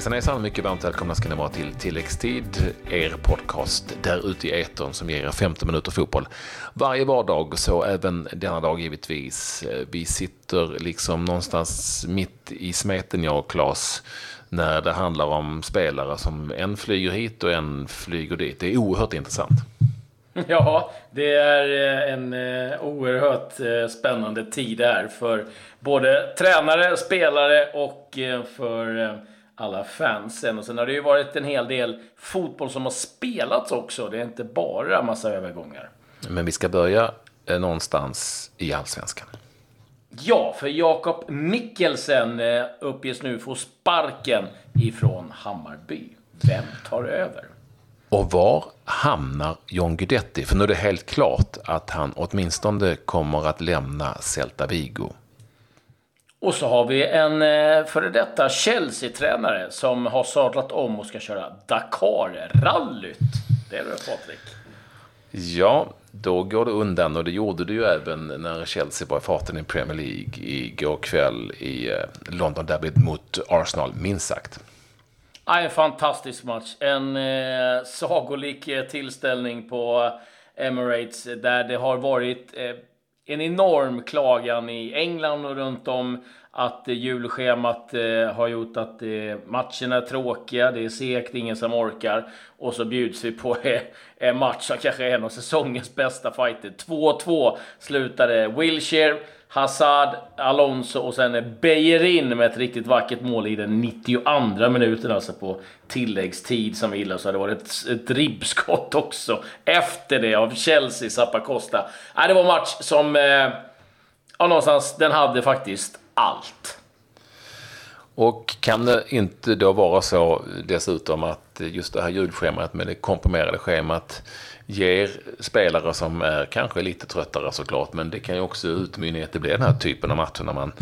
Hejsan hejsan, mycket varmt välkomna ska ni vara till Tilläggstid, er podcast där ute i etern som ger er 15 minuter fotboll varje vardag, så även denna dag givetvis. Vi sitter liksom någonstans mitt i smeten, jag och Claes, när det handlar om spelare som en flyger hit och en flyger dit. Det är oerhört intressant. Ja, det är eh, en eh, oerhört eh, spännande tid här för både tränare, spelare och för alla fansen. Och sen har det ju varit en hel del fotboll som har spelats också. Det är inte bara massa övergångar. Men vi ska börja någonstans i Allsvenskan. Ja, för Jakob Mikkelsen uppges nu få sparken ifrån Hammarby. Vem tar över? Och var hamnar John Guidetti? För nu är det helt klart att han åtminstone kommer att lämna Celta Vigo. Och så har vi en eh, före detta Chelsea-tränare som har sadlat om och ska köra Dakar-rallyt. Det är du Patrik. Ja, då går det undan och det gjorde det ju även när Chelsea var i farten i Premier League igår kväll i eh, London Derby mot Arsenal, minst sagt. Ja, en fantastisk match. En eh, sagolik tillställning på Emirates där det har varit eh, en enorm klagan i England och runt om att eh, julschemat eh, har gjort att eh, matcherna är tråkiga, det är segt, ingen som orkar. Och så bjuds vi på eh, en match som kanske är en av säsongens bästa fighter. 2-2 slutade Wilshire Hazard, Alonso och sen Bejerin med ett riktigt vackert mål i den 92 minuten, alltså på tilläggstid som vi gillar. Så hade det varit ett, ett ribbskott också efter det av Chelsea, Zappacosta. Äh, det var en match som, eh, ja, någonstans, den hade faktiskt allt. Och kan det inte då vara så dessutom att just det här julschemat med det komprimerade schemat ger spelare som är kanske lite tröttare såklart, men det kan ju också utmynna i att det blir den här typen av matcher när man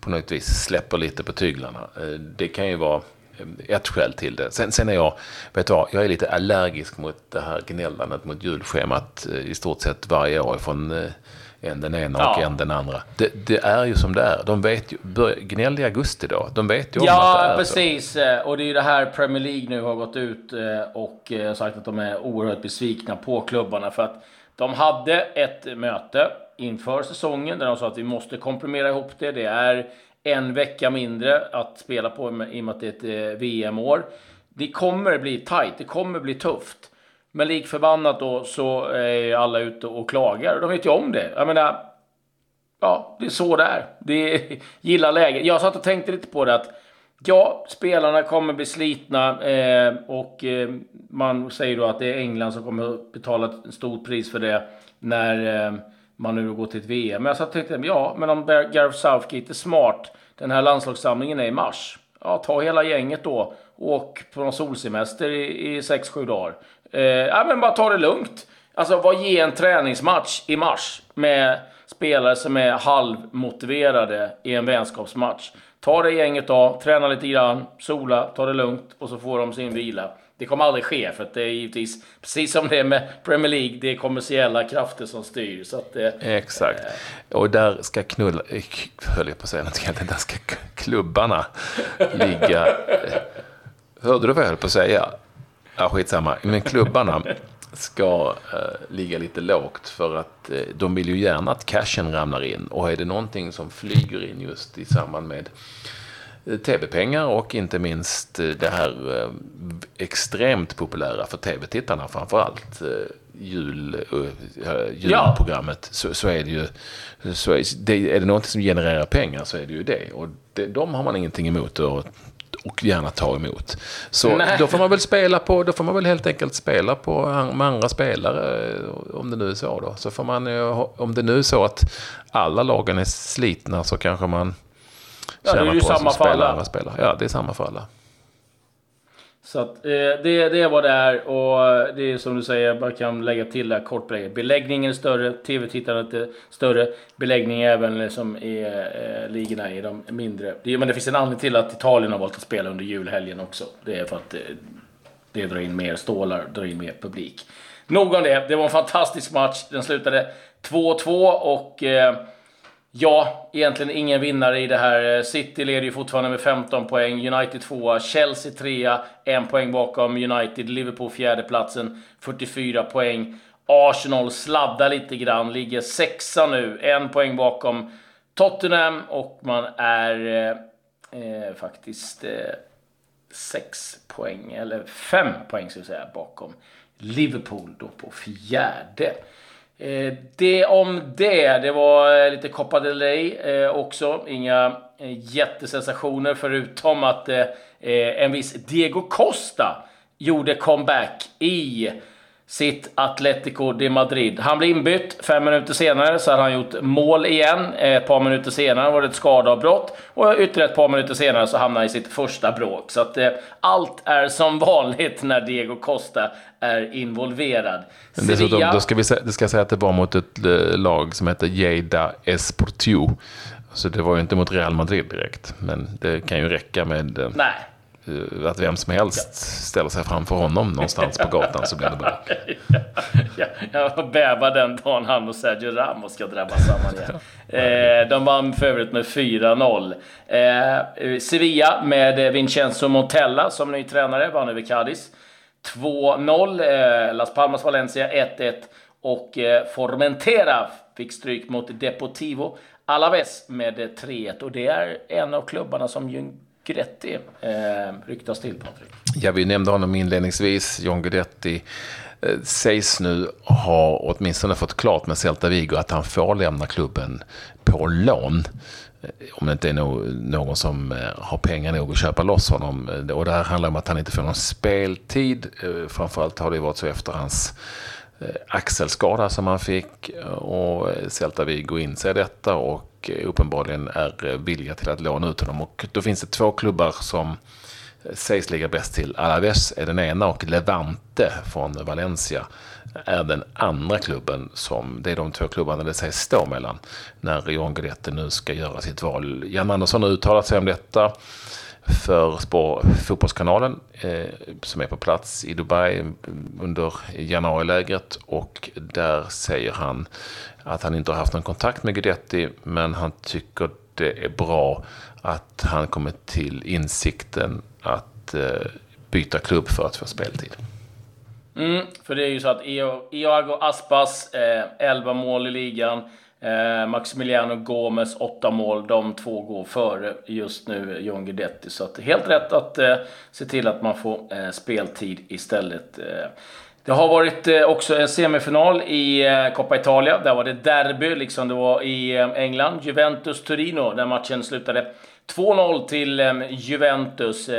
på något vis släpper lite på tyglarna. Eh, det kan ju vara eh, ett skäl till det. Sen, sen är jag, vet du vad, jag är lite allergisk mot det här gnällandet mot julschemat eh, i stort sett varje år från än den ena ja. och än den andra. Det, det, är ju som det är. De vet ju, gnäll i augusti då. De vet ju om ja, att det är precis. så. Och det är ju det här Premier League nu har gått ut eh, och eh, sagt att de är oerhört besvikna på klubbarna. För att de hade ett möte inför säsongen där de sa att vi måste komprimera ihop det. Det är en vecka mindre att spela på i och med att det är ett eh, VM-år. Det kommer bli tight, det kommer bli tufft. Men lik förbannat då så är alla ute och klagar. De vet ju om det. Jag menar, ja, det är så det är. Det är, gillar läget. Jag satt och tänkte lite på det att ja, spelarna kommer bli slitna eh, och eh, man säger då att det är England som kommer betala ett stort pris för det när eh, man nu går till ett VM. Men jag satt och tänkte, ja, men om Gareth Southgate är smart, den här landslagssamlingen är i mars. Ja, ta hela gänget då. Åk på någon solsemester i 6-7 dagar. Eh, ja, men bara ta det lugnt. Alltså, vad ger en träningsmatch i mars med spelare som är halvmotiverade i en vänskapsmatch? Ta det gänget då, träna lite grann, sola, ta det lugnt och så får de sin vila. Det kommer aldrig ske, för att det är givetvis, precis som det är med Premier League, det är kommersiella krafter som styr. Så att, eh, Exakt. och där ska knulla, eh, höll jag på att säga något där ska klubbarna ligga. Hörde du vad jag höll på att säga? Ja, skitsamma. Men klubbarna ska eh, ligga lite lågt för att eh, de vill ju gärna att cashen ramlar in. Och är det någonting som flyger in just i samband med eh, tv-pengar och inte minst eh, det här eh, extremt populära för tv-tittarna framförallt jul, julprogrammet ja. så, så, är det ju så är det, är det någonting som genererar pengar så är det ju det. Och det, de har man ingenting emot. Och och gärna ta emot. Så Nej. då får man väl spela på, då får man väl helt enkelt spela på med andra spelare, om det nu är så då. Så får man, om det nu är så att alla lagen är slitna så kanske man ja, tjänar på att spela andra spelare. Ja, det är samma för alla. Så att, eh, det, det är vad det är och det är som du säger, jag bara kan lägga till det kort belägg. Beläggningen är större, tv-tittandet är större, beläggning även liksom i eh, ligorna i de mindre. Det, men det finns en anledning till att Italien har valt att spela under julhelgen också. Det är för att det, eh, det drar in mer stålar, drar in mer publik. Nog om det, det var en fantastisk match. Den slutade 2-2 och eh, Ja, egentligen ingen vinnare i det här. City leder ju fortfarande med 15 poäng, United 2 Chelsea 3 en poäng bakom United, Liverpool fjärdeplatsen, 44 poäng. Arsenal sladdar lite grann, ligger sexa nu, en poäng bakom Tottenham och man är eh, eh faktiskt eh, sex poäng, eller fem poäng ska vi säga, bakom Liverpool då på fjärde. Eh, det om det. Det var eh, lite Copa del Rey eh, också. Inga eh, jättesensationer förutom att eh, eh, en viss Diego Costa gjorde comeback i sitt Atletico de Madrid. Han blev inbytt. Fem minuter senare så hade han gjort mål igen. Ett par minuter senare var det ett skadeavbrott. Och ytterligare ett par minuter senare så hamnade han i sitt första bråk. Så att eh, allt är som vanligt när Diego Costa är involverad. Men dessutom, då ska vi säga, det ska säga att det var mot ett eh, lag som heter Lleida Esportiu. Så det var ju inte mot Real Madrid direkt. Men det kan ju räcka med... Eh, Nej. Eh, att vem som helst ställer sig framför honom någonstans på gatan så blir det bra. ja, jag bävar den dagen han och Sergio Ramos ska drabbas samman igen. Eh, de vann för övrigt med 4-0. Eh, Sevilla med Vincenzo Montella som ny tränare vann över Cadiz. 2-0. Eh, Las Palmas Valencia 1-1. Och eh, Formentera fick stryk mot Deportivo Alaves med 3-1. Och det är en av klubbarna som Guidetti eh, ryktas till, Patrik. Ja, vi nämnde honom inledningsvis. John Guidetti eh, sägs nu ha åtminstone fått klart med Celta Vigo att han får lämna klubben på lån. Eh, om det inte är någon som eh, har pengar nog att köpa loss honom. Eh, och det här handlar om att han inte får någon speltid. Framförallt har det varit så efter hans Eh, axelskada som han fick. Eh, och eh, Celta Vigo inser detta och uppenbarligen är villiga till att låna ut honom. Och då finns det två klubbar som sägs ligga bäst till. Alaves är den ena och Levante från Valencia är den andra klubben. som Det är de två klubbarna det sägs stå mellan när John Guidetti nu ska göra sitt val. Jan Andersson har uttalat sig om detta för spår, Fotbollskanalen eh, som är på plats i Dubai under januarilägret och där säger han att han inte har haft någon kontakt med Guidetti men han tycker det är bra att han kommer till insikten att eh, byta klubb för att få speltid. Mm, för det är ju så att Iago Aspas, eh, 11 mål i ligan. Eh, Maximiliano Gomez, 8 mål. De två går före just nu John Guidetti. Så att helt rätt att eh, se till att man får eh, speltid istället. Eh, det har varit eh, också en semifinal i eh, Coppa Italia. Där var det derby, liksom det var i eh, England. Juventus-Turino, där matchen slutade 2-0 till Juventus.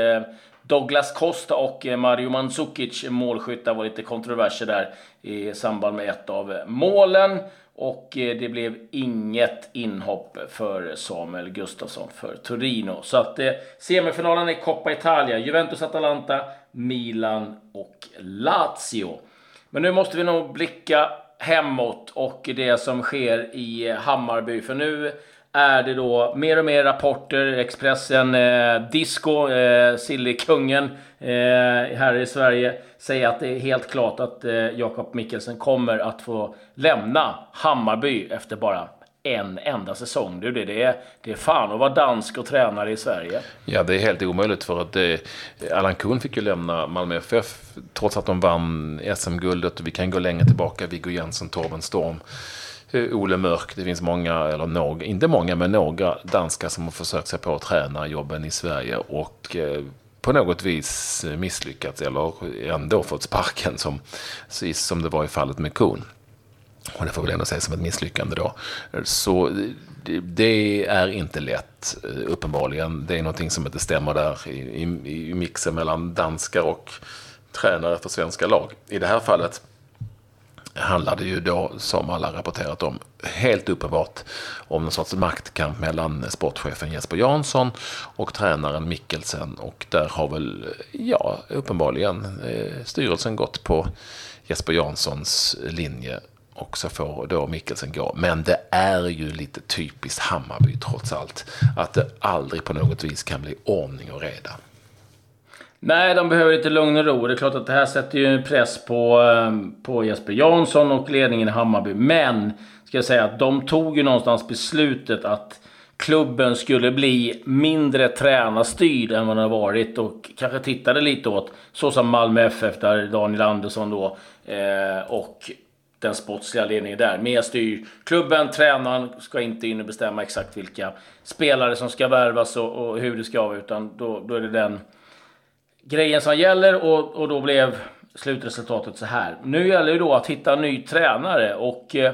Douglas Costa och Mario Mandzukic, målskyttar, var lite kontroverser där i samband med ett av målen. Och eh, det blev inget inhopp för Samuel Gustafsson för Torino. Så att eh, semifinalen är Coppa Italia, Juventus-Atalanta, Milan och Lazio. Men nu måste vi nog blicka hemåt och det som sker i Hammarby. För nu är det då mer och mer rapporter. Expressen, eh, Disco, eh, Sillikungen eh, här i Sverige säger att det är helt klart att eh, Jakob Mikkelsen kommer att få lämna Hammarby efter bara en enda säsong. Du, det, det, är, det är fan att vara dansk och tränare i Sverige. Ja, det är helt omöjligt för att det, Allan Kuhn fick ju lämna Malmö FF trots att de vann SM-guldet. Vi kan gå längre tillbaka. Viggo Jensen, Torben Storm. Eh, Ole Mörk, det finns många, eller några, inte många, men några danskar som har försökt sig på att träna jobben i Sverige och eh, på något vis misslyckats eller ändå fått sparken som, som det var i fallet med Kuhn. Och det får väl ändå sägas som ett misslyckande då. Så det är inte lätt, eh, uppenbarligen. Det är någonting som inte stämmer där i, i, i mixen mellan danskar och tränare för svenska lag. I det här fallet handlade ju då, som alla rapporterat om, helt uppenbart om någon sorts maktkamp mellan sportchefen Jesper Jansson och tränaren Mikkelsen. Och där har väl, ja, uppenbarligen eh, styrelsen gått på Jesper Janssons linje och så får då Mikkelsen gå. Men det är ju lite typiskt Hammarby trots allt. Att det aldrig på något vis kan bli ordning och reda. Nej, de behöver lite lugn och ro. Det är klart att det här sätter ju press på, eh, på Jesper Jansson och ledningen i Hammarby. Men, ska jag säga att de tog ju någonstans beslutet att klubben skulle bli mindre tränarstyrd än vad den har varit och kanske tittade lite åt så som Malmö FF där Daniel Andersson då eh, och den sportsliga ledningen där. Mer styr klubben, tränaren ska inte in och bestämma exakt vilka spelare som ska värvas och, och hur det ska vara utan då, då är det den grejen som gäller och, och då blev slutresultatet så här. Nu gäller det då att hitta en ny tränare och eh,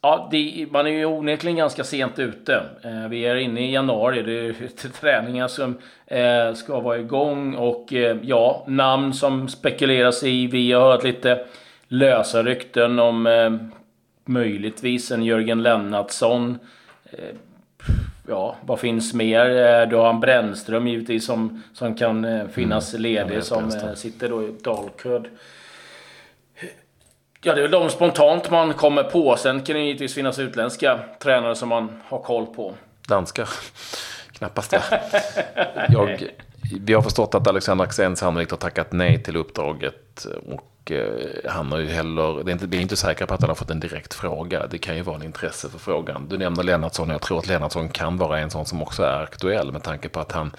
Ja, det, man är ju onekligen ganska sent ute. Eh, vi är inne i januari. Det är träningar som eh, ska vara igång och ja, namn som spekuleras i. Vi har hört lite lösa rykten om möjligtvis en Jörgen Lennartsson. Eh, ja, vad finns mer? Eh, du har en Brännström givetvis som, som kan finnas mm, ledig som sitter då i Dalkurd. Ja, det är väl de spontant man kommer på. Sen kan det givetvis finnas utländska tränare som man har koll på. Danska? Knappast ja. Jag, vi har förstått att Alexander Axén sannolikt har tackat nej till uppdraget. Och eh, han har ju heller, det är inte, vi är inte säkra på att han har fått en direkt fråga. Det kan ju vara en intresse för frågan. Du nämnde Lennartsson jag tror att Lennartsson kan vara en sån som också är aktuell med tanke på att han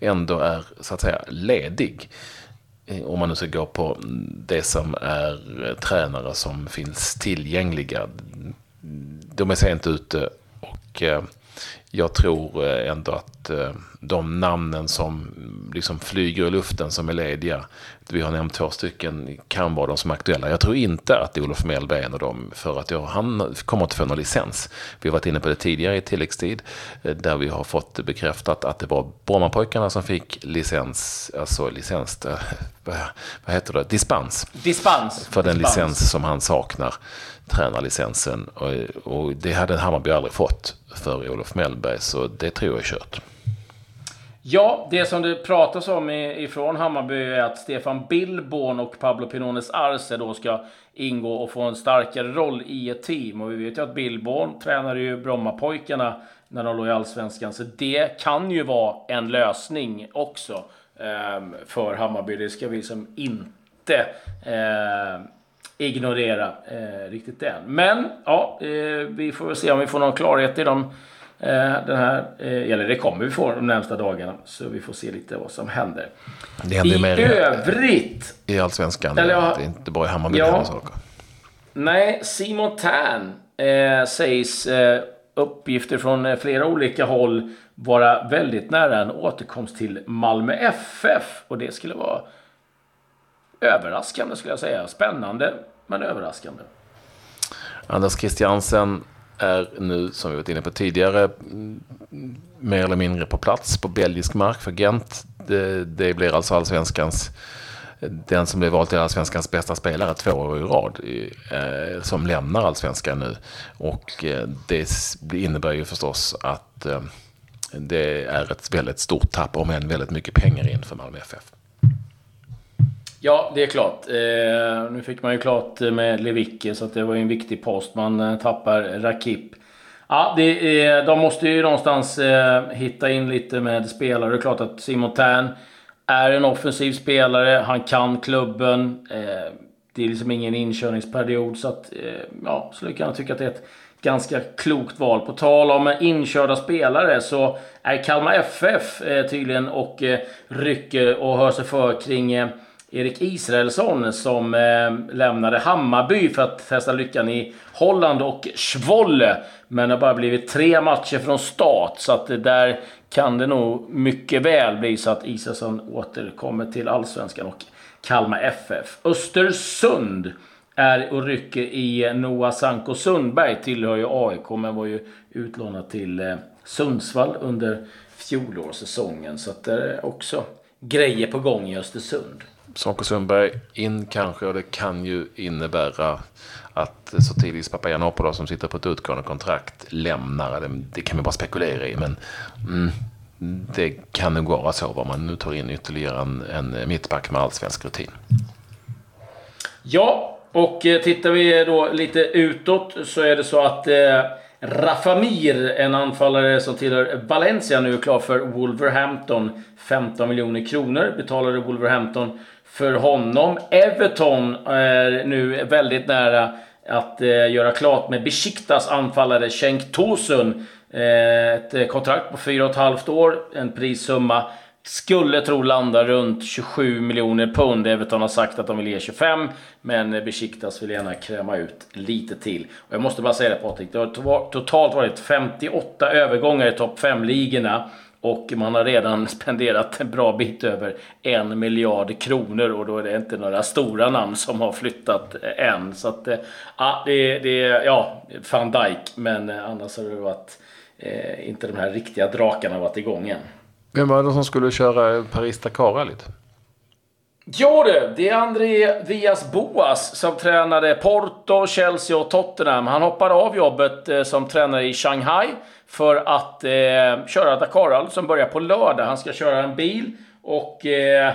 ändå är så att säga ledig. Eh, om man nu ska gå på det som är eh, tränare som finns tillgängliga. De är sent ute och jag tror ändå att de namnen som liksom flyger i luften som är lediga, vi har nämnt två stycken, kan vara de som är aktuella. Jag tror inte att Olof Mellberg är en av dem, för att jag, han kommer inte få någon licens. Vi har varit inne på det tidigare i tilläggstid, eh, där vi har fått bekräftat att det var Brommapojkarna som fick licens, alltså licens, eh, vad heter det, dispens. Dispens. För den dispens. licens som han saknar, tränarlicensen. Och, och det hade Hammarby aldrig fått för Olof Mellberg, så det tror jag är kört. Ja, det som det pratas om ifrån Hammarby är att Stefan Billborn och Pablo Pinones Arce då ska ingå och få en starkare roll i ett team. Och vi vet ju att Billborn tränade ju Brommapojkarna när de låg i Allsvenskan. Så det kan ju vara en lösning också eh, för Hammarby. Det ska vi som inte eh, ignorera eh, riktigt än. Men ja, eh, vi får väl se om vi får någon klarhet i de Eh, den här, eh, eller det kommer vi få de närmsta dagarna. Så vi får se lite vad som händer. Det händer I mer övrigt. I Allsvenskan. Eller, ja, det är inte bara i Hammarby ja, saker. Nej, Simon Tern eh, sägs uppgifter från flera olika håll vara väldigt nära en återkomst till Malmö FF. Och det skulle vara överraskande skulle jag säga. Spännande, men överraskande. Anders Christiansen är nu, som vi varit inne på tidigare, mer eller mindre på plats på belgisk mark för Gent. Det, det blir alltså allsvenskans den som blir vald till allsvenskans bästa spelare två år i rad eh, som lämnar allsvenskan nu. Och eh, det innebär ju förstås att eh, det är ett väldigt stort tapp, om än väldigt mycket pengar in för Malmö FF. Ja, det är klart. Eh, nu fick man ju klart med Lewicki, så det var ju en viktig post. Man eh, tappar Rakip. Ja, det är, de måste ju någonstans eh, hitta in lite med spelare. Det är klart att Simon Tern är en offensiv spelare. Han kan klubben. Eh, det är liksom ingen inkörningsperiod, så att eh, ja, skulle kunna tycka att det är ett ganska klokt val. På tal om inkörda spelare så är Kalmar FF eh, tydligen och eh, rycker och hör sig för kring eh, Erik Israelsson som eh, lämnade Hammarby för att testa lyckan i Holland och Schwolle. Men det har bara blivit tre matcher från start så att det där kan det nog mycket väl bli så att Israelsson återkommer till Allsvenskan och Kalmar FF. Östersund är och rycker i Noah Sanko Sundberg. Tillhör ju AIK men var ju utlånad till eh, Sundsvall under fjolårssäsongen. Så att det är också grejer på gång i Östersund. Sonko Sundberg in kanske och det kan ju innebära att Sotiris Papagiannopoulos som sitter på ett utgående kontrakt lämnar. Det, det kan vi bara spekulera i men mm, det kan nog vara så om man nu tar in ytterligare en, en mittback med allsvensk rutin. Ja, och eh, tittar vi då lite utåt så är det så att eh, Rafamir, en anfallare som tillhör Valencia, nu är klar för Wolverhampton. 15 miljoner kronor betalade Wolverhampton för honom. Everton är nu väldigt nära att eh, göra klart med Besiktas anfallare Cenk Tosun. Eh, ett kontrakt på 4,5 år, en prissumma skulle tro landa runt 27 miljoner pund. Everton har sagt att de vill ge 25, men Besiktas vill gärna kräma ut lite till. Och jag måste bara säga det Patrik, det har totalt varit 58 övergångar i topp 5-ligorna. Och man har redan spenderat en bra bit över en miljard kronor och då är det inte några stora namn som har flyttat eh, än. Så att, eh, ja, det, det ja, van Dijk, men eh, annars har det varit eh, inte de här riktiga drakarna varit igång än. Vem var det som skulle köra Paris-Dakar-rallyt? Jo du, det är André Vias Boas som tränade Porto, Chelsea och Tottenham. Han hoppade av jobbet eh, som tränare i Shanghai för att eh, köra Dakar som börjar på lördag. Han ska köra en bil och eh,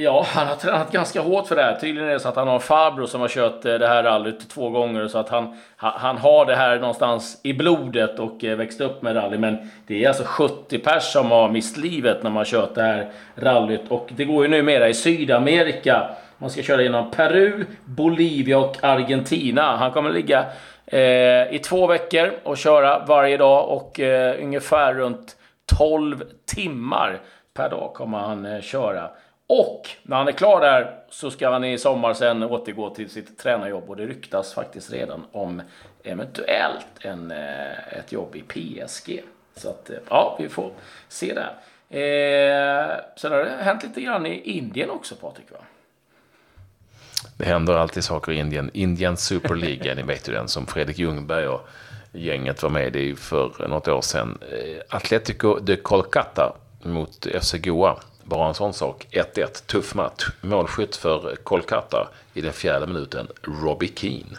Ja, han har tränat ganska hårt för det här. Tydligen är det så att han har en farbror som har kört eh, det här rallyt två gånger. Så att han, han har det här någonstans i blodet och eh, växt upp med rally. Men det är alltså 70 pers som har mist livet när man har kört det här rallyt. Och det går ju numera i Sydamerika. Man ska köra genom Peru, Bolivia och Argentina. Han kommer ligga eh, i två veckor och köra varje dag och eh, ungefär runt 12 timmar per dag kommer han eh, köra. Och när han är klar där så ska han i sommar sen återgå till sitt tränarjobb och det ryktas faktiskt redan om eventuellt en, eh, ett jobb i PSG. Så att, eh, ja, vi får se där. Eh, sen har det hänt lite grann i Indien också, Patrik, va? Det händer alltid saker i Indien. Indian Super League, ni vet ju den som Fredrik Ljungberg och gänget var med i för något år sedan. Eh, Atletico de Kolkata mot FC Goa bara en sån sak. 1-1, tuff match. Målskytt för Kolkata i den fjärde minuten, Robbie Keane.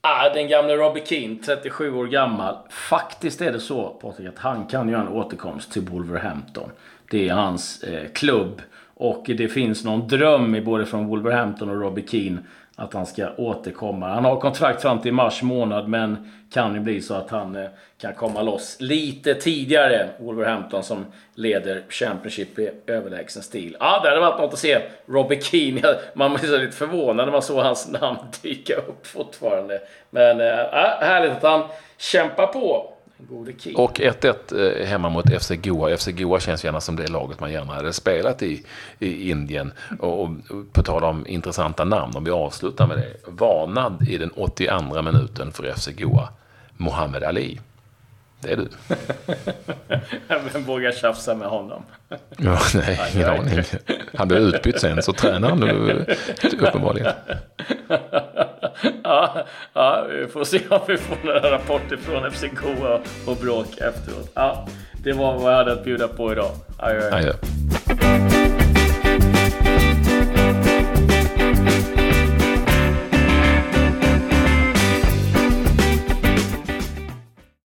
Ah, den gamle Robbie Keane, 37 år gammal. Faktiskt är det så, Patrik, att han kan göra en återkomst till Wolverhampton. Det är hans eh, klubb. Och det finns någon dröm i både från Wolverhampton och Robbie Keane att han ska återkomma. Han har kontrakt fram till mars månad men kan ju bli så att han eh, kan komma loss lite tidigare. Wolverhampton som leder Championship i överlägsen stil. Ja, det hade varit något att se. Robbie Keane. Man blir lite förvånad när man såg hans namn dyka upp fortfarande. Men äh, härligt att han kämpar på. Och 1-1 eh, hemma mot FC Goa. FC Goa känns gärna som det laget man gärna hade spelat i, i Indien. Och, och på tal om intressanta namn, om vi avslutar med det. Varnad i den 82 minuten för FC Goa. Mohammed Ali. Det är du. Vem vågar tjafsa med honom? ja, nej, ingen aning. Han blev utbytt sen, så tränar han nu uppenbarligen. ja, ja, vi får se om vi får några rapporter från FC Goa och bråk efteråt. Ja, det var vad jag hade att bjuda på idag. Adjö. Adjö.